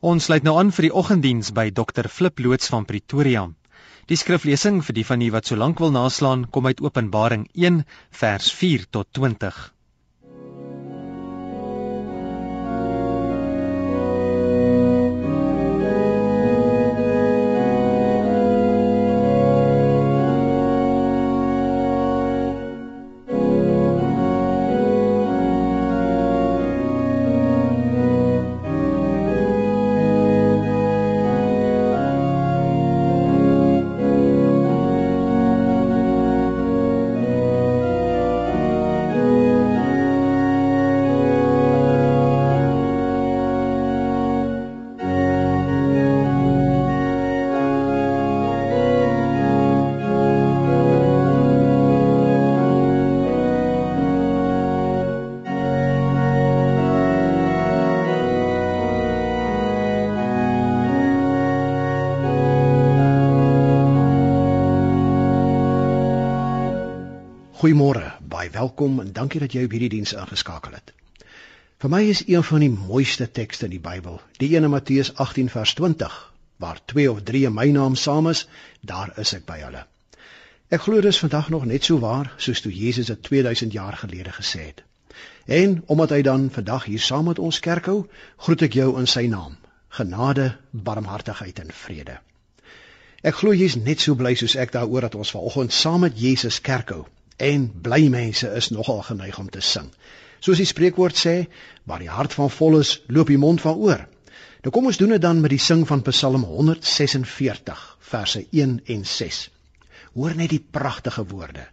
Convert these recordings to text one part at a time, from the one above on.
Ons sluit nou aan vir die oggenddiens by Dr Flip Loots van Pretoria. Die skriflesing vir die van u wat so lank wil naslaan, kom uit Openbaring 1 vers 4 tot 20. Goeiemôre, baie welkom en dankie dat jy op hierdie diens ingeskakel het. Vir my is een van die mooiste tekste in die Bybel, die een in Matteus 18 vers 20, waar twee of drie in my naam saam is, daar is ek by hulle. Ek glo dis vandag nog net so waar soos toe Jesus dit 2000 jaar gelede gesê het. En omdat hy dan vandag hier saam met ons kerk hou, groet ek jou in sy naam. Genade, barmhartigheid en vrede. Ek glo jy's net so bly soos ek daaroor dat ons vanoggend saam met Jesus kerk hou en bly mense is nogal geneig om te sing. Soos die spreekwoord sê, waar die hart van vol is, loop die mond van oor. Nou kom ons doen dit dan met die sing van Psalm 146 verse 1 en 6. Hoor net die pragtige woorde.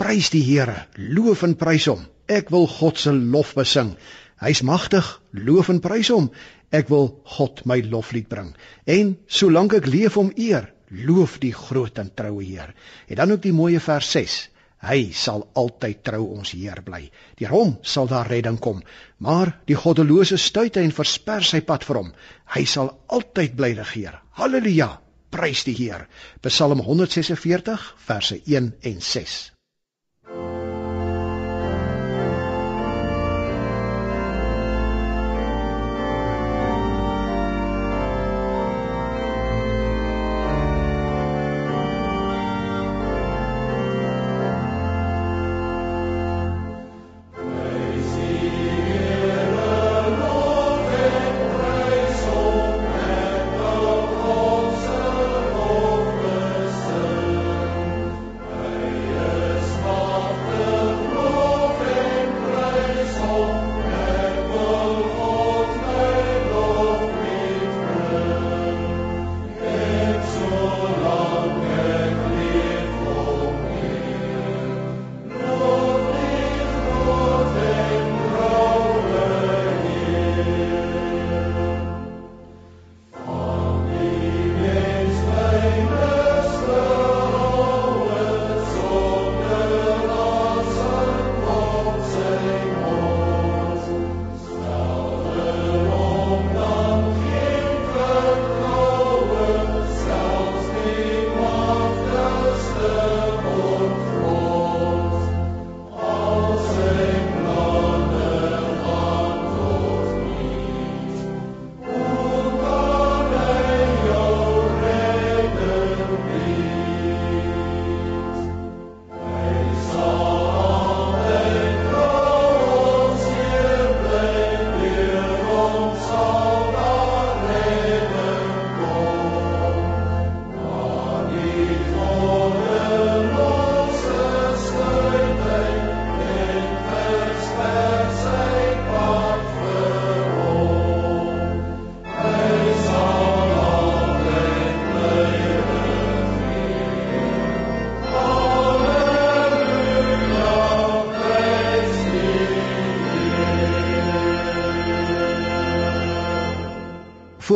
Prys die Here, loof en prys hom. Ek wil God se lof besing. Hy's magtig, loof en prys hom. Ek wil God my loflied bring. En solank ek leef om eer, loof die groot en troue Heer. En dan ook die mooie vers 6. Hy sal altyd trou ons Heer bly. Deur hom sal daar redding kom, maar die goddelose stuit en versper sy pad vir hom. Hy sal altyd bly regeer. Halleluja! Prys die Heer. Psalm 146 verse 1 en 6.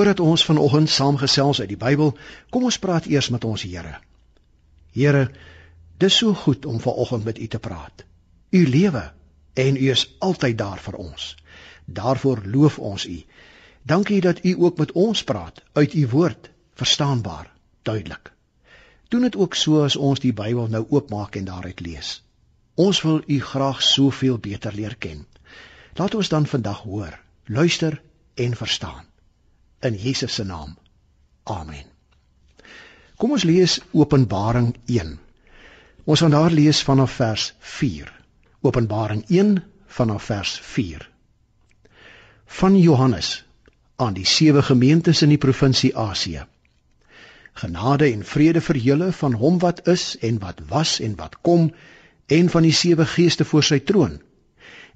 Voordat ons vanoggend saamgesels uit die Bybel, kom ons praat eers met ons Here. Here, dis so goed om vanoggend met U te praat. U lewe en U is altyd daar vir ons. Daarvoor loof ons U. Dankie dat U ook met ons praat uit U woord, verstaanbaar, duidelik. Doen dit ook so as ons die Bybel nou oopmaak en daaruit lees. Ons wil U graag soveel beter leer ken. Laat ons dan vandag hoor, luister en verstaan. In Jesus se naam. Amen. Kom ons lees Openbaring 1. Ons gaan daar lees vanaf vers 4. Openbaring 1 vanaf vers 4. Van Johannes aan die sewe gemeentes in die provinsie Asië. Genade en vrede vir julle van hom wat is en wat was en wat kom en van die sewe geeste voor sy troon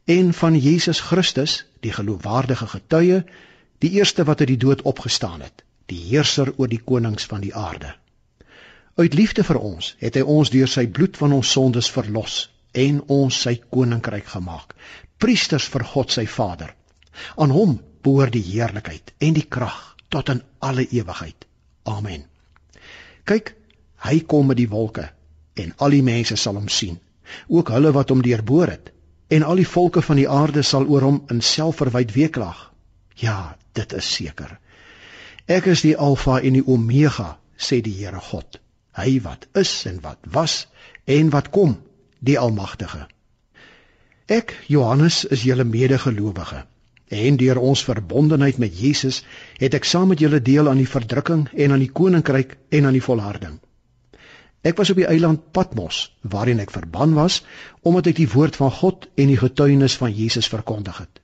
en van Jesus Christus, die geloofwaardige getuie, die eerste wat uit die dood opgestaan het, die heerser oor die konings van die aarde. Uit liefde vir ons het hy ons deur sy bloed van ons sondes verlos en ons sy koninkryk gemaak, priesters vir God sy Vader. Aan hom behoort die heerlikheid en die krag tot in alle ewigheid. Amen. Kyk, hy kom met die wolke en al die mense sal hom sien, ook hulle wat hom deurboor het, en al die volke van die aarde sal oor hom in selfverwyd weeklag. Ja, dit is seker. Ek is die Alfa en die Omega, sê die Here God, hy wat is en wat was en wat kom, die Almagtige. Ek, Johannes, is julle medegelowige En deur ons verbondenheid met Jesus het ek saam met julle deel aan die verdrukking en aan die koninkryk en aan die volharding. Ek was op die eiland Patmos waarin ek verban was omdat ek die woord van God en die getuienis van Jesus verkondig het.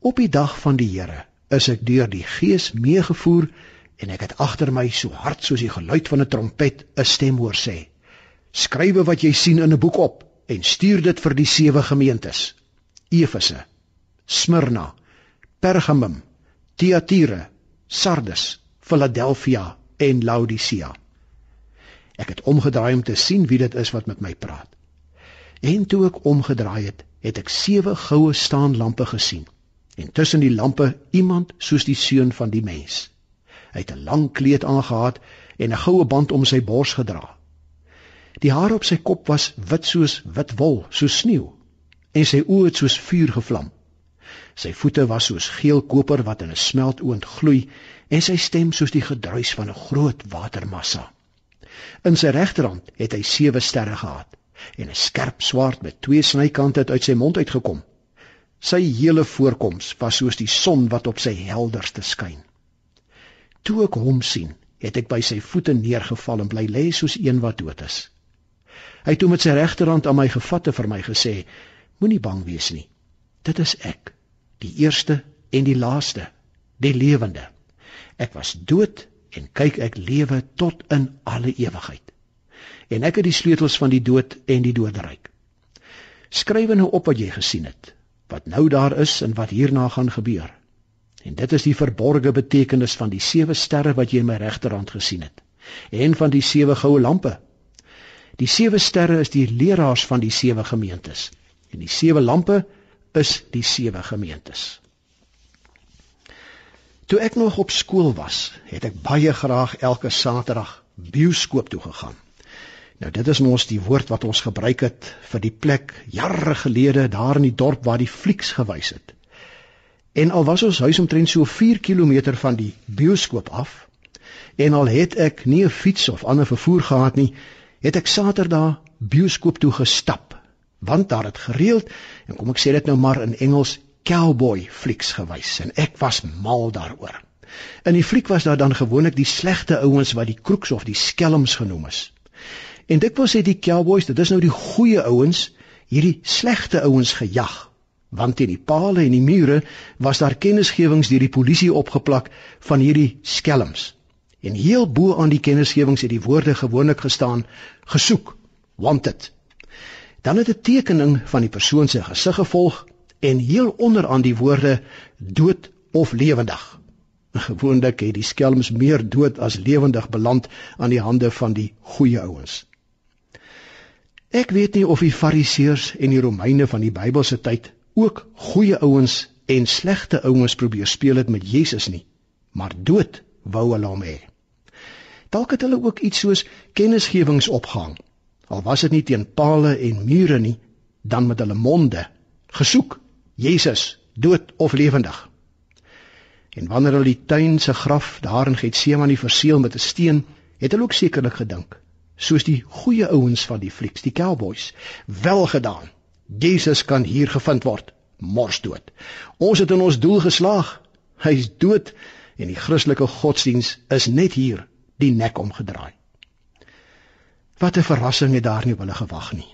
Op die dag van die Here is ek deur die Gees meegevoer en ek het agter my so hard soos die geluid van 'n trompet 'n stem hoor sê: Skrywe wat jy sien in 'n boek op en stuur dit vir die sewe gemeentes: Efese, Smyrna, Pergamum, Thyatira, Sardes, Philadelphia en Laodicea. Ek het omgedraai om te sien wie dit is wat met my praat. En toe ek omgedraai het, het ek sewe goue staanlampe gesien en tussen die lampe iemand soos die seun van die mens. Hy het 'n lang kleed aangetree en 'n goue band om sy bors gedra. Die hare op sy kop was wit soos wit wol, soos sneeu, en sy oë het soos vuur gevlam. Sy voete was soos geel koper wat in 'n smeltoond gloei en sy stem soos die gedruis van 'n groot watermassa. In sy regterhand het hy sewe sterre gehad en 'n skerp swaard met twee snykante het uit sy mond uitgekom. Sy hele voorkoms was soos die son wat op sy helderste skyn. Toe ek hom sien, het ek by sy voete neergeval en bly lê soos een wat dood is. Hy het toe met sy regterhand aan my gevat en vir my gesê: Moenie bang wees nie. Dit is ek die eerste en die laaste, die lewende. Ek was dood en kyk ek lewe tot in alle ewigheid. En ek het die sleutels van die dood en die doderyk. Skryf nou op wat jy gesien het, wat nou daar is en wat hierna gaan gebeur. En dit is die verborgde betekenis van die sewe sterre wat jy in my regterhand gesien het en van die sewe goue lampe. Die sewe sterre is die leraars van die sewe gemeentes en die sewe lampe is die sewe gemeentes. Toe ek nog op skool was, het ek baie graag elke Saterdag bioskoop toe gegaan. Nou dit is mos die woord wat ons gebruik het vir die plek jare gelede daar in die dorp waar die flieks gewys het. En al was ons huis omtrent so 4 km van die bioskoop af en al het ek nie 'n fiets of ander vervoer gehad nie, het ek Saterdag bioskoop toe gestap want daar het gereeld en kom ek sê dit nou maar in Engels cowboy flieks gewys en ek was mal daaroor. In die fliek was daar dan gewoonlik die slegte ouens wat die kroeks of die skelms genoem is. En was sê die cowboys, dit is nou die goeie ouens, hierdie slegte ouens gejag. Want teen die palle en die mure was daar kennisgewings deur die polisie opgeplak van hierdie skelms. En heel bo aan die kennisgewings het die woorde gewoonlik gestaan: gesoek, wanted, dan het 'n tekening van die persoon se gesig gevolg en heel onder aan die woorde dood of lewendig. Gewoonlik het die skelms meer dood as lewendig beland aan die hande van die goeie ouens. Ek weet nie of die Fariseërs en die Romeine van die Bybelse tyd ook goeie ouens en slegte ouens probeer speel het met Jesus nie, maar dood wou hulle hom hê. Dalk het hulle ook iets soos kennisgewings opgehang al was dit nie teen palle en mure nie, dan met hulle monde gesoek Jesus dood of lewendig. En wanneer hulle die tuin se graf daar in Getsemane verseël met 'n steen, het hulle ook sekerlik gedink, soos die goeie ouens van die flieks, die cowboys, wel gedaan. Jesus kan hier gevind word, mors dood. Ons het in ons doel geslaag. Hy's dood en die Christelike godsdiens is net hier die nek omgedraai. Wat 'n verrassing het daar nie op hulle gewag nie.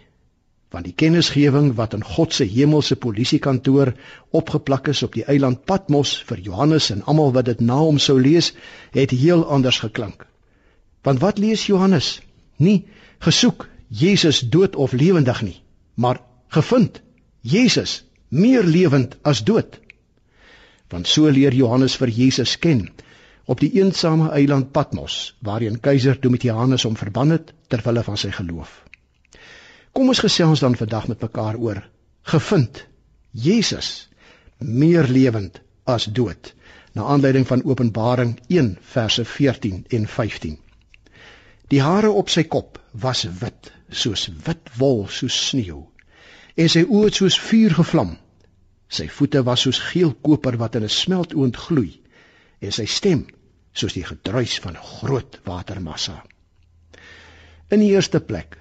Want die kennisgewing wat in God se hemelse polisiekantoor opgeplak is op die eiland Patmos vir Johannes en almal wat dit na hom sou lees, het heel anders geklink. Want wat lees Johannes? Nie gesoek Jesus dood of lewendig nie, maar gevind Jesus meer lewend as dood. Want so leer Johannes vir Jesus ken op die eensame eiland Patmos waarheen keiser Domitianus hom verban het ter wille van sy geloof. Kom ons gesels dan vandag met mekaar oor gevind Jesus meer lewend as dood na aanleiding van Openbaring 1 verse 14 en 15. Die hare op sy kop was wit soos wit wol soos sneeu en sy oë soos vuur gevlam. Sy voete was soos geel koper wat in 'n smeltoond gloei en sy stem soos die gedruis van 'n groot watermassa. In die eerste plek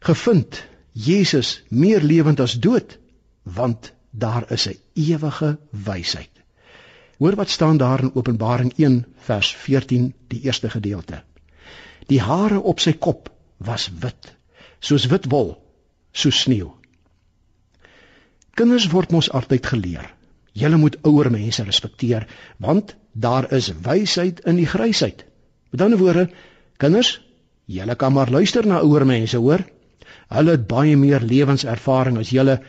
gevind Jesus meer lewend as dood want daar is 'n ewige wysheid. Hoor wat staan daar in Openbaring 1 vers 14 die eerste gedeelte. Die hare op sy kop was wit soos wit wol soos sneeu. Kinders word mos altyd geleer Julle moet ouer mense respekteer want daar is wysheid in die grysheid. Met ander woorde, kinders, julle kan maar luister na ouer mense, hoor? Hulle het baie meer lewenservaring as julle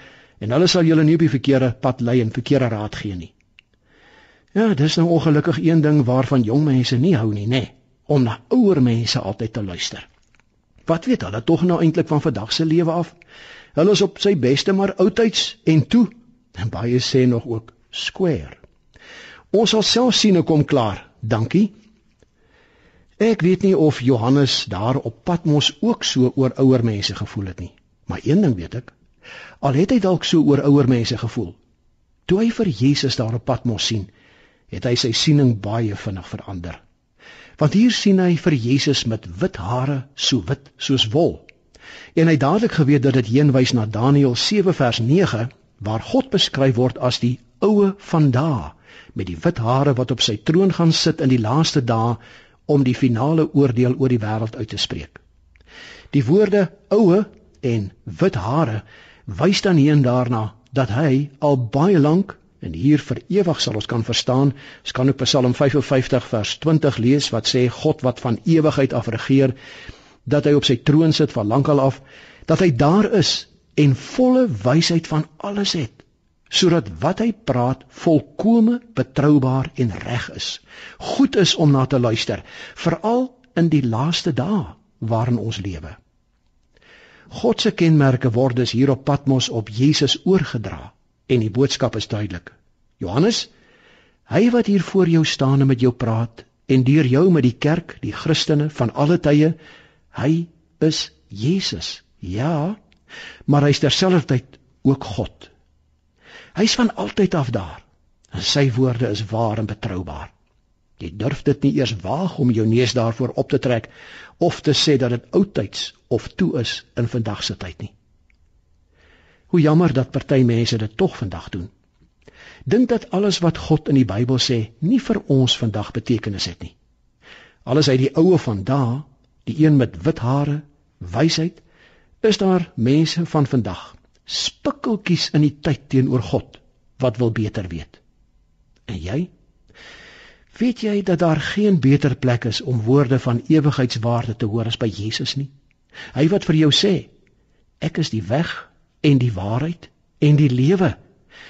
en hulle sal julle nie op die verkeerde pad lei en verkeerde raad gee nie. Ja, dis nou ongelukkig een ding waarvan jong mense nie hou nie, nê, om na ouer mense altyd te luister. Wat weet hulle tog nou eintlik van vandag se lewe af? Hulle is op sy beste maar oudtyds en toe En baie sê nog ook square. Ons sal self sien hoe kom klaar. Dankie. Ek weet nie of Johannes daar op Patmos ook so oor ouer mense gevoel het nie. Maar een ding weet ek. Al het hy dalk so oor ouer mense gevoel. Toe hy vir Jesus daar op Patmos sien, het hy sy siening baie vinnig verander. Want hier sien hy vir Jesus met wit hare, so wit soos wol. En hy dadelik geweet dat dit heenwys na Daniël 7 vers 9 waar God beskryf word as die oue van dae met die wit hare wat op sy troon gaan sit in die laaste dae om die finale oordeel oor die wêreld uit te spreek. Die woorde oue en wit hare wys dan hier en daarna dat hy al baie lank en hier vir ewig sal ons kan verstaan, ons kan ook Psalm 55 vers 20 lees wat sê God wat van ewigheid af regeer, dat hy op sy troon sit van lankal af, dat hy daar is en volle wysheid van alles het sodat wat hy praat volkome betroubaar en reg is. Goed is om na te luister veral in die laaste dae waarin ons lewe. God se kenmerke word dus hier op Patmos op Jesus oorgedra en die boodskap is duidelik Johannes hy wat hier voor jou staan en met jou praat en deur jou met die kerk die Christene van alle tye hy is Jesus ja maar hy's terselfdertyd ook God. Hy's van altyd af daar. En sy woorde is waar en betroubaar. Jy durf dit nie eers waag om jou neus daarvoor op te trek of te sê dat dit oudtyds of toe is in vandag se tyd nie. Hoe jammer dat party mense dit tog vandag doen. Dink dat alles wat God in die Bybel sê nie vir ons vandag betekenis het nie. Alles uit die oue van daai, die een met wit hare, wysheid is daar mense van vandag spikkeltjies in die tyd teenoor God wat wil beter weet. En jy? Weet jy dat daar geen beter plek is om woorde van ewigheidswaarde te hoor as by Jesus nie? Hy wat vir jou sê, ek is die weg en die waarheid en die lewe.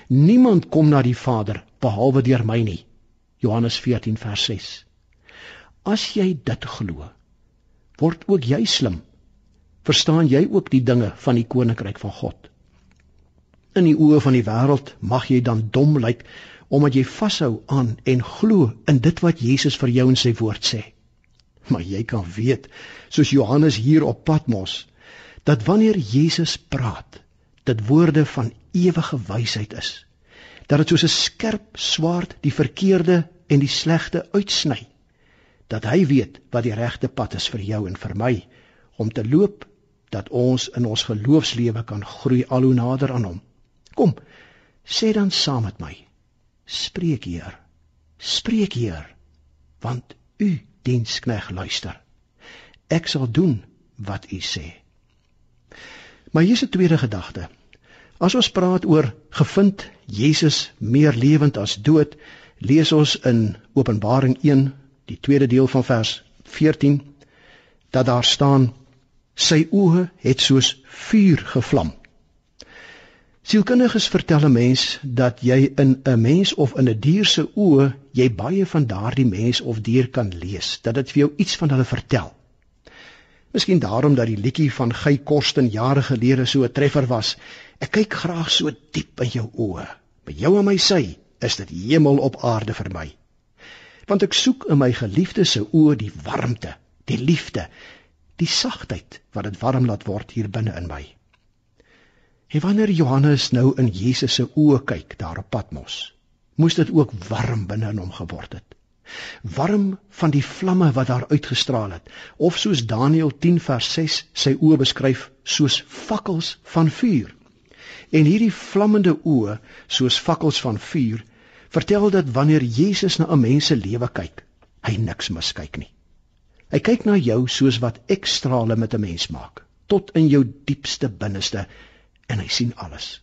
Niemand kom na die Vader behalwe deur my nie. Johannes 14 vers 6. As jy dit glo, word ook jy slim verstaan jy ook die dinge van die koninkryk van God. In die oë van die wêreld mag jy dan dom lyk omdat jy vashou aan en glo in dit wat Jesus vir jou in sy woord sê. Maar jy kan weet, soos Johannes hier op Patmos, dat wanneer Jesus praat, dit woorde van ewige wysheid is. Dat dit soos 'n skerp swaard die verkeerde en die slegte uitsny. Dat hy weet wat die regte pad is vir jou en vir my om te loop dat ons in ons geloofslewe kan groei al hoe nader aan hom. Kom, sê dan saam met my. Spreek Heer. Spreek Heer. want u dienskneg luister. Ek sal doen wat u sê. Maar hier is 'n tweede gedagte. As ons praat oor gevind Jesus meer lewend as dood, lees ons in Openbaring 1, die tweede deel van vers 14, dat daar staan sy oë het soos vuur gevlam. Sielkundiges vertel 'n mens dat jy in 'n mens of in 'n dier se oë jy baie van daardie mens of dier kan lees, dat dit vir jou iets van hulle vertel. Miskien daarom dat die liedjie van Gey Korsten jare gelede so 'n treffer was. Ek kyk graag so diep in jou oë. By jou en my sy is dit hemel op aarde vir my. Want ek soek in my geliefde se oë die warmte, die liefde, die sagtheid wat dit warm laat word hier binne in my. En wanneer Johannes nou in Jesus se oë kyk daar op Patmos, moes dit ook warm binne in hom geword het. Warm van die vlamme wat daar uitgestraal het, of soos Daniël 10 vers 6 sy oë beskryf, soos fakkels van vuur. En hierdie vlammende oë, soos fakkels van vuur, vertel dat wanneer Jesus na 'n mens se lewe kyk, hy niks miskyk nie. Hy kyk na jou soos wat ek strale met 'n mens maak, tot in jou diepste binneste en hy sien alles.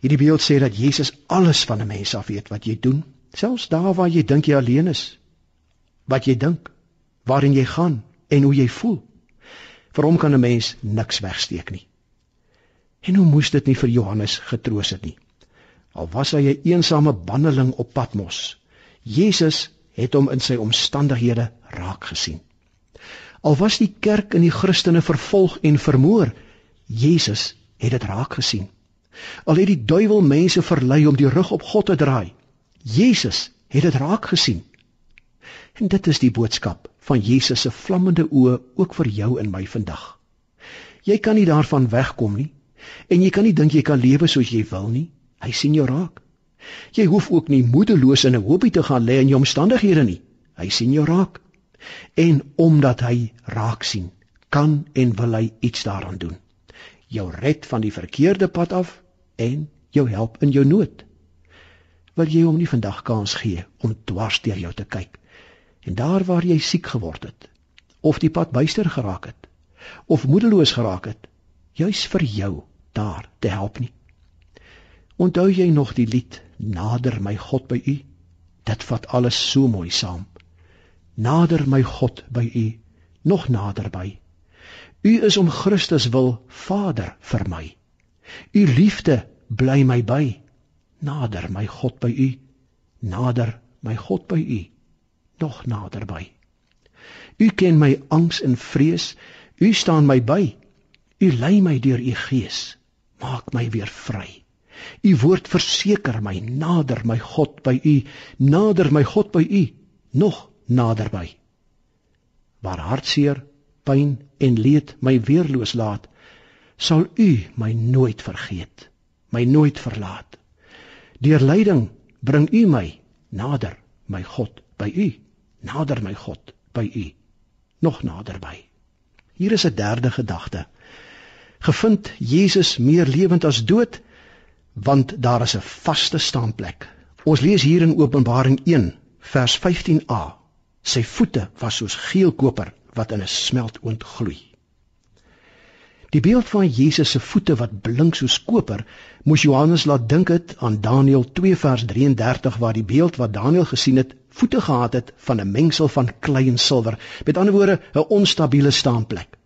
Hierdie beeld sê dat Jesus alles van 'n mens af weet wat jy doen, selfs daar waar jy dink jy alleen is. Wat jy dink, waarin jy gaan en hoe jy voel. Vir hom kan 'n mens niks wegsteek nie. En hoe moes dit nie vir Johannes getroos het nie. Al was hy 'n eensame banneling op Patmos, Jesus het hom in sy omstandighede raak gesien. Al was die kerk en die Christene vervolg en vermoor, Jesus het dit raak gesien. Al het die duiwel mense verlei om die rug op God te draai, Jesus het dit raak gesien. En dit is die boodskap van Jesus se vlammende oë ook vir jou en my vandag. Jy kan nie daarvan wegkom nie en jy kan nie dink jy kan lewe soos jy wil nie. Hy sien jou raak. Jy hoef ook nie moedeloos in 'n hoopie te gaan lê in jou omstandighede nie. Hy sien jou raak. En omdat hy raak sien, kan en wil hy iets daaraan doen jou red van die verkeerde pad af en jou help in jou nood. Wil jy hom nie vandag kans gee om dwars deur jou te kyk en daar waar jy siek geword het of die pad byster geraak het of moedeloos geraak het, juis vir jou daar te help nie. Onthou jy nog die lied Nader my God by u? Dit vat alles so mooi saam. Nader my God by u, nog nader by. U is om Christus wil Vader vir my. U liefde bly my by. Nader my God by u. Nader my God by u. Nog nader by. U ken my angs en vrees. U staan my by. U lei my deur u gees. Maak my weer vry. U woord verseker my nader my God by u. Nader my God by u. Nog nader by. Waar hartseer pyn en leed my weerloos laat, sal U my nooit vergeet, my nooit verlaat. Deur lyding bring U my nader, my God, by U, nader my God, by U, nog nader by. Hier is 'n derde gedagte. Gevind Jesus meer lewend as dood, want daar is 'n vaste staanplek. Ons lees hier in Openbaring 1 vers 15a. Sy voete was soos geel koper wat in 'n smeltoond gloei. Die beeld van Jesus se voete wat blink soos koper, moes Johannes laat dink het aan Daniël 2 vers 33 waar die beeld wat Daniël gesien het, voete gehad het van 'n mengsel van klei en silwer, met ander woorde 'n onstabiele staanplek.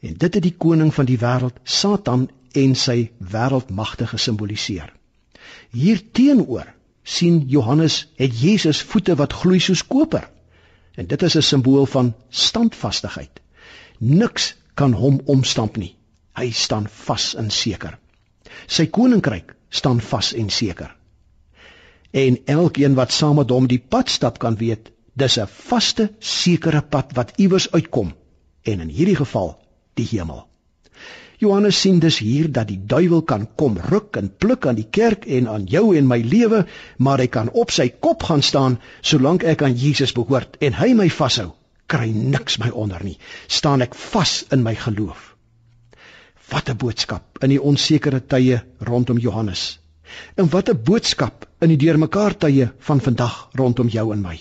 En dit het die koning van die wêreld, Satan en sy wêreldmagte gesimboliseer. Hierteenoor sien Johannes het Jesus voete wat gloei soos koper. En dit is 'n simbool van standvastigheid. Niks kan hom omstamp nie. Hy staan vas en seker. Sy koninkryk staan vas en seker. En elkeen wat saam met hom die pad stap kan weet, dis 'n vaste, sekere pad wat iewers uitkom en in hierdie geval die hemel. Johannes sien dus hier dat die duiwel kan kom ruk en pluk aan die kerk en aan jou en my lewe, maar hy kan op sy kop gaan staan solank ek aan Jesus behoort en hy my vashou, kry niks my onder nie. Staan ek vas in my geloof. Wat 'n boodskap in die onsekere tye rondom Johannes. En wat 'n boodskap in die deurmekaar tye van vandag rondom jou en my.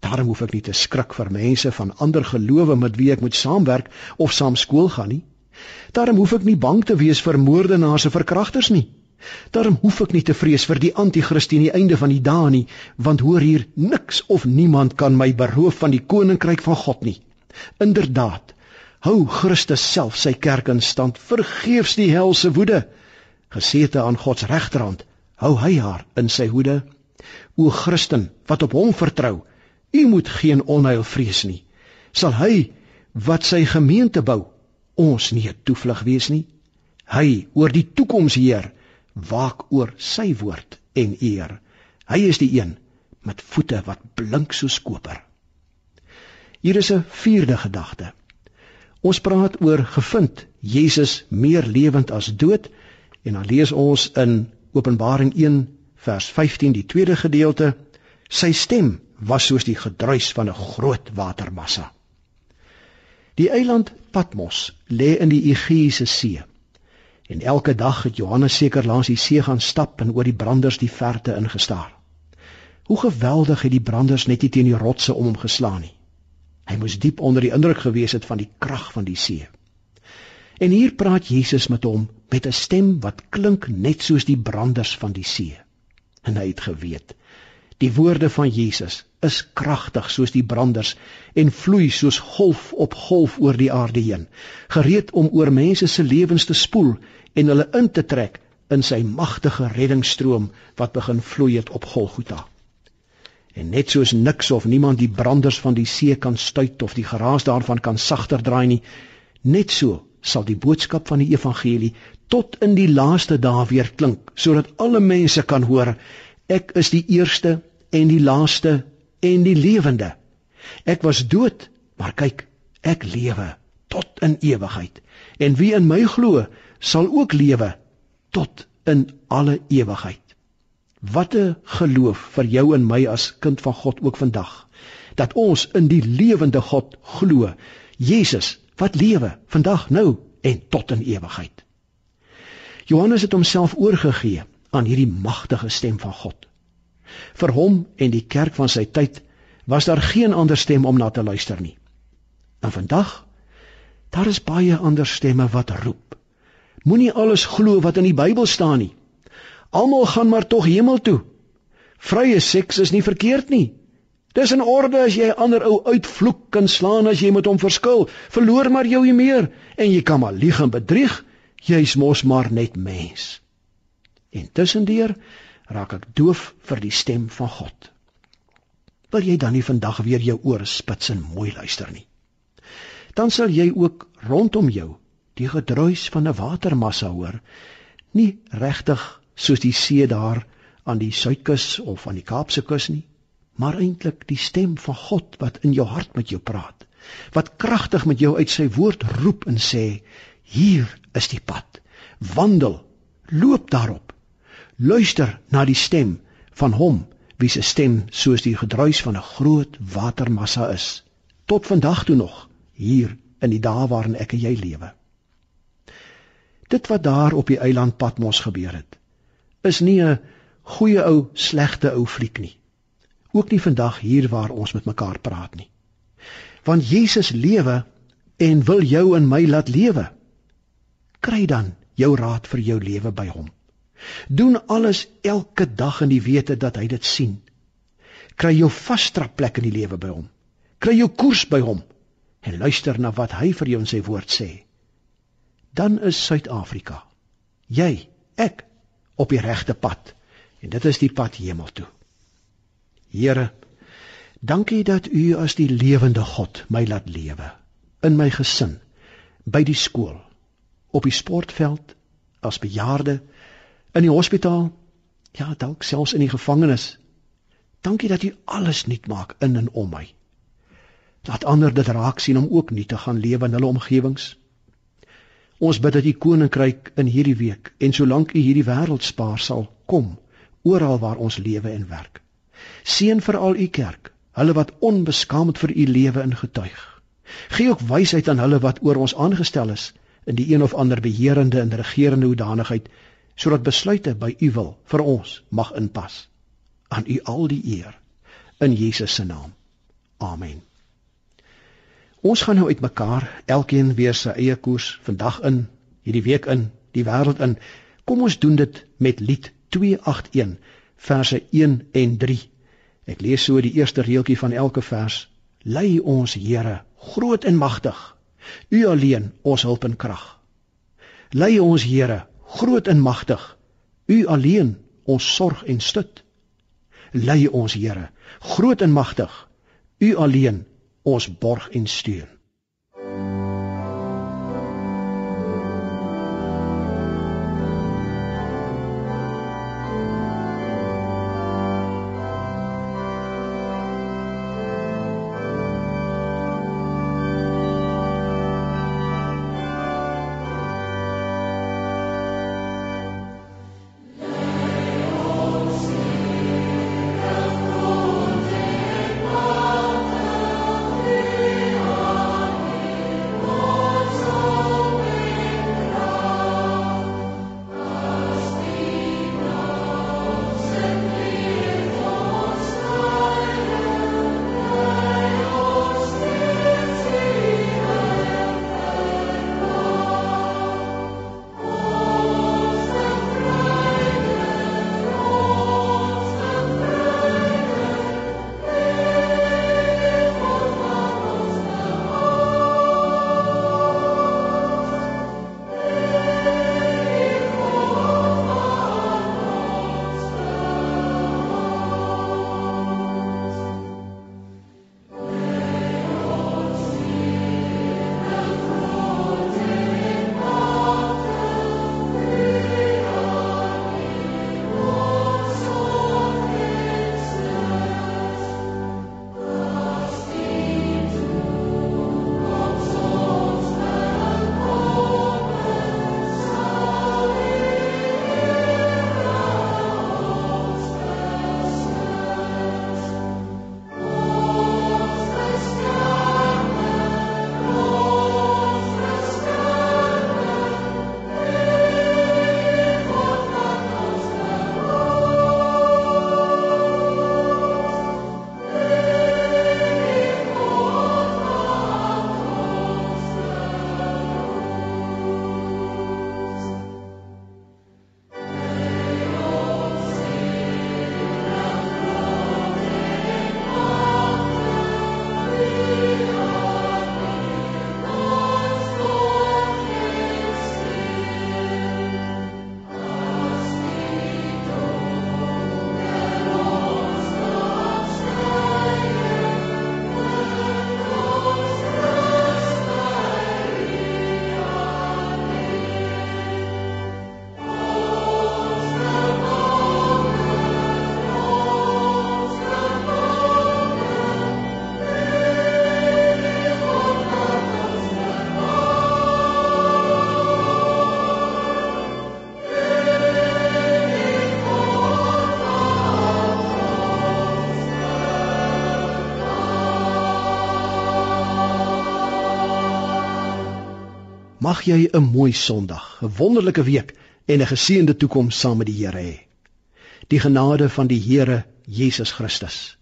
Daarom hoef ek nie te skrik vir mense van ander gelowe met wie ek moet saamwerk of saam skool gaan nie. Daarom hoef ek nie bang te wees vir moordenaars of verkragters nie. Daarom hoef ek nie te vrees vir die anti-kristus aan die einde van die dae nie, want hoor hier, niks of niemand kan my beroof van die koninkryk van God nie. Inderdaad, hou Christus self sy kerk in stand, vergeefs die helse woede. Gesete aan God se regterhand, hou hy haar in sy hoede. O Christen, wat op hom vertrou, U moet geen onheil vrees nie. Sal hy wat sy gemeente bou, ons nie 'n toevlug wees nie? Hy oor die toekoms heer, waak oor sy woord en eer. Hy is die een met voete wat blink soos koper. Hier is 'n vierde gedagte. Ons praat oor gevind Jesus meer lewend as dood en dan lees ons in Openbaring 1 vers 15 die tweede gedeelte sy stem was soos die gedruis van 'n groot watermassa. Die eiland Patmos lê in die Egeïese See. En elke dag het Johannes seker langs die see gaan stap en oor die branders die verte ingestaar. Hoe geweldig het die branders net nie teen die rotse om hom geslaan nie. Hy moes diep onder die indruk gewees het van die krag van die see. En hier praat Jesus met hom met 'n stem wat klink net soos die branders van die see. En hy het geweet Die woorde van Jesus is kragtig soos die branders en vloei soos golf op golf oor die aarde heen, gereed om oor mense se lewens te spoel en hulle in te trek in sy magtige reddingsstroom wat begin vloei het op Golgotha. En net soos niks of niemand die branders van die see kan stuit of die geraas daarvan kan sagter draai nie, net so sal die boodskap van die evangelie tot in die laaste dae weer klink sodat alle mense kan hoor Ek is die eerste en die laaste en die lewende. Ek was dood, maar kyk, ek lewe tot in ewigheid. En wie in my glo, sal ook lewe tot in alle ewigheid. Wat 'n geloof vir jou en my as kind van God ook vandag dat ons in die lewende God glo. Jesus wat lewe vandag nou en tot in ewigheid. Johannes het homself oorgegee aan hierdie magtige stem van God. Vir hom en die kerk van sy tyd was daar geen ander stem om na te luister nie. En vandag daar is baie ander stemme wat roep. Moenie alles glo wat in die Bybel staan nie. Almal gaan maar tog hemel toe. Vrye seks is nie verkeerd nie. Dis in orde as jy ander ou uitvloek en slaan as jy met hom verskil. Verloor maar jou nie meer en jy kan maar lieg en bedrieg. Jy's mos maar net mens. En tussendeur raak ek doof vir die stem van God. Wil jy dan nie vandag weer jou ore spits en mooi luister nie? Dan sal jy ook rondom jou die gedruis van 'n watermassa hoor, nie regtig soos die see daar aan die suidkus of aan die Kaapse kus nie, maar eintlik die stem van God wat in jou hart met jou praat, wat kragtig met jou uit sy woord roep en sê: "Hier is die pad. Wandel, loop daarop." Luister na die stem van hom wie se stem soos die gedruis van 'n groot watermassa is. Tot vandag toe nog hier in die dae waarin ek en jy lewe. Dit wat daar op die eiland Patmos gebeur het is nie 'n goeie ou slegte ou fliek nie. Ook nie vandag hier waar ons met mekaar praat nie. Want Jesus lewe en wil jou en my laat lewe. Kry dan jou raad vir jou lewe by hom Doen alles elke dag in die wete dat hy dit sien. Kry jou vaste plek in die lewe by hom. Kry jou koers by hom en luister na wat hy vir jou in sy woord sê. Dan is Suid-Afrika, jy, ek op die regte pad en dit is die pad hemel toe. Here, dankie dat U as die lewende God my laat lewe in my gesin, by die skool, op die sportveld, as bejaarde in die hospitaal, ja, dalk selfs in die gevangenis. Dankie dat U alles nuut maak in en om my. Laat ander dit raak sien om ook nuut te gaan lewe in hulle omgewings. Ons bid dat U koninkryk in hierdie week en solank U hierdie wêreld spaar sal kom oral waar ons lewe en werk. Seën veral U kerk, hulle wat onbeskaamd vir U lewe in getuig. Gee ook wysheid aan hulle wat oor ons aangestel is in die een of ander beheerende en regerende hoedanigheid sodat besluite by u wil vir ons mag inpas aan u al die eer in Jesus se naam Amen. Ons gaan nou uitmekaar, elkeen weer sy eie koers vandag in, hierdie week in, die wêreld in. Kom ons doen dit met lied 281 verse 1 en 3. Ek lees so die eerste reeltjie van elke vers. Lei ons Here, groot en magtig. U alleen ons hulp en krag. Lei ons Here, groot en magtig. U alleen ons sorg en stut. Lei ons Here, groot en magtig. U alleen ons borg en steun. Mag jy 'n mooi Sondag, 'n wonderlike week en 'n geseënde toekoms saam met die Here hê. Die genade van die Here Jesus Christus,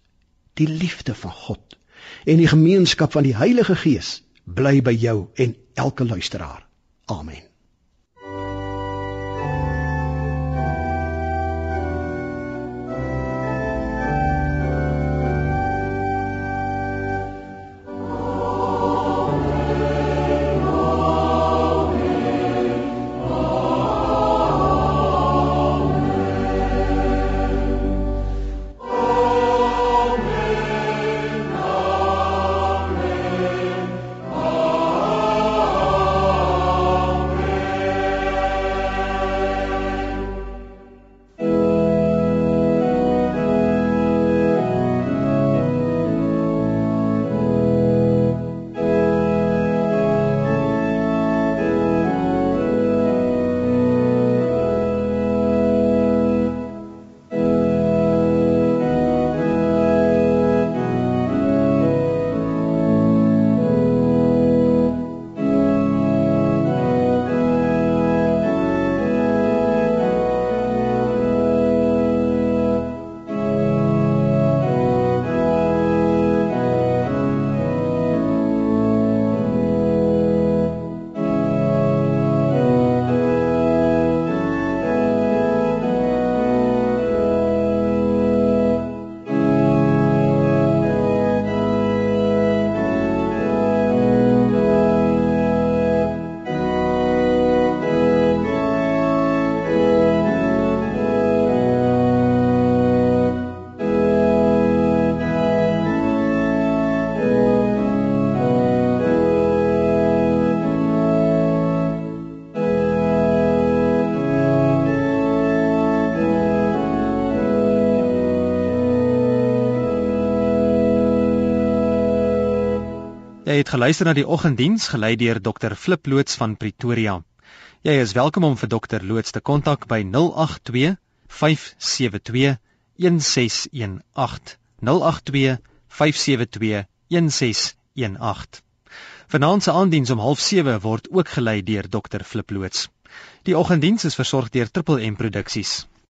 die liefde van God en die gemeenskap van die Heilige Gees bly by jou en elke luisteraar. Amen. Jy het geluister na die oggenddiens gelei deur Dr Flip loods van Pretoria. Jy is welkom om vir Dr Loods te kontak by 082 572 1618. 082 572 1618. Vanaand se aandiens om 07:30 word ook gelei deur Dr Flip loods. Die oggenddiens is versorg deur Triple M Produksies.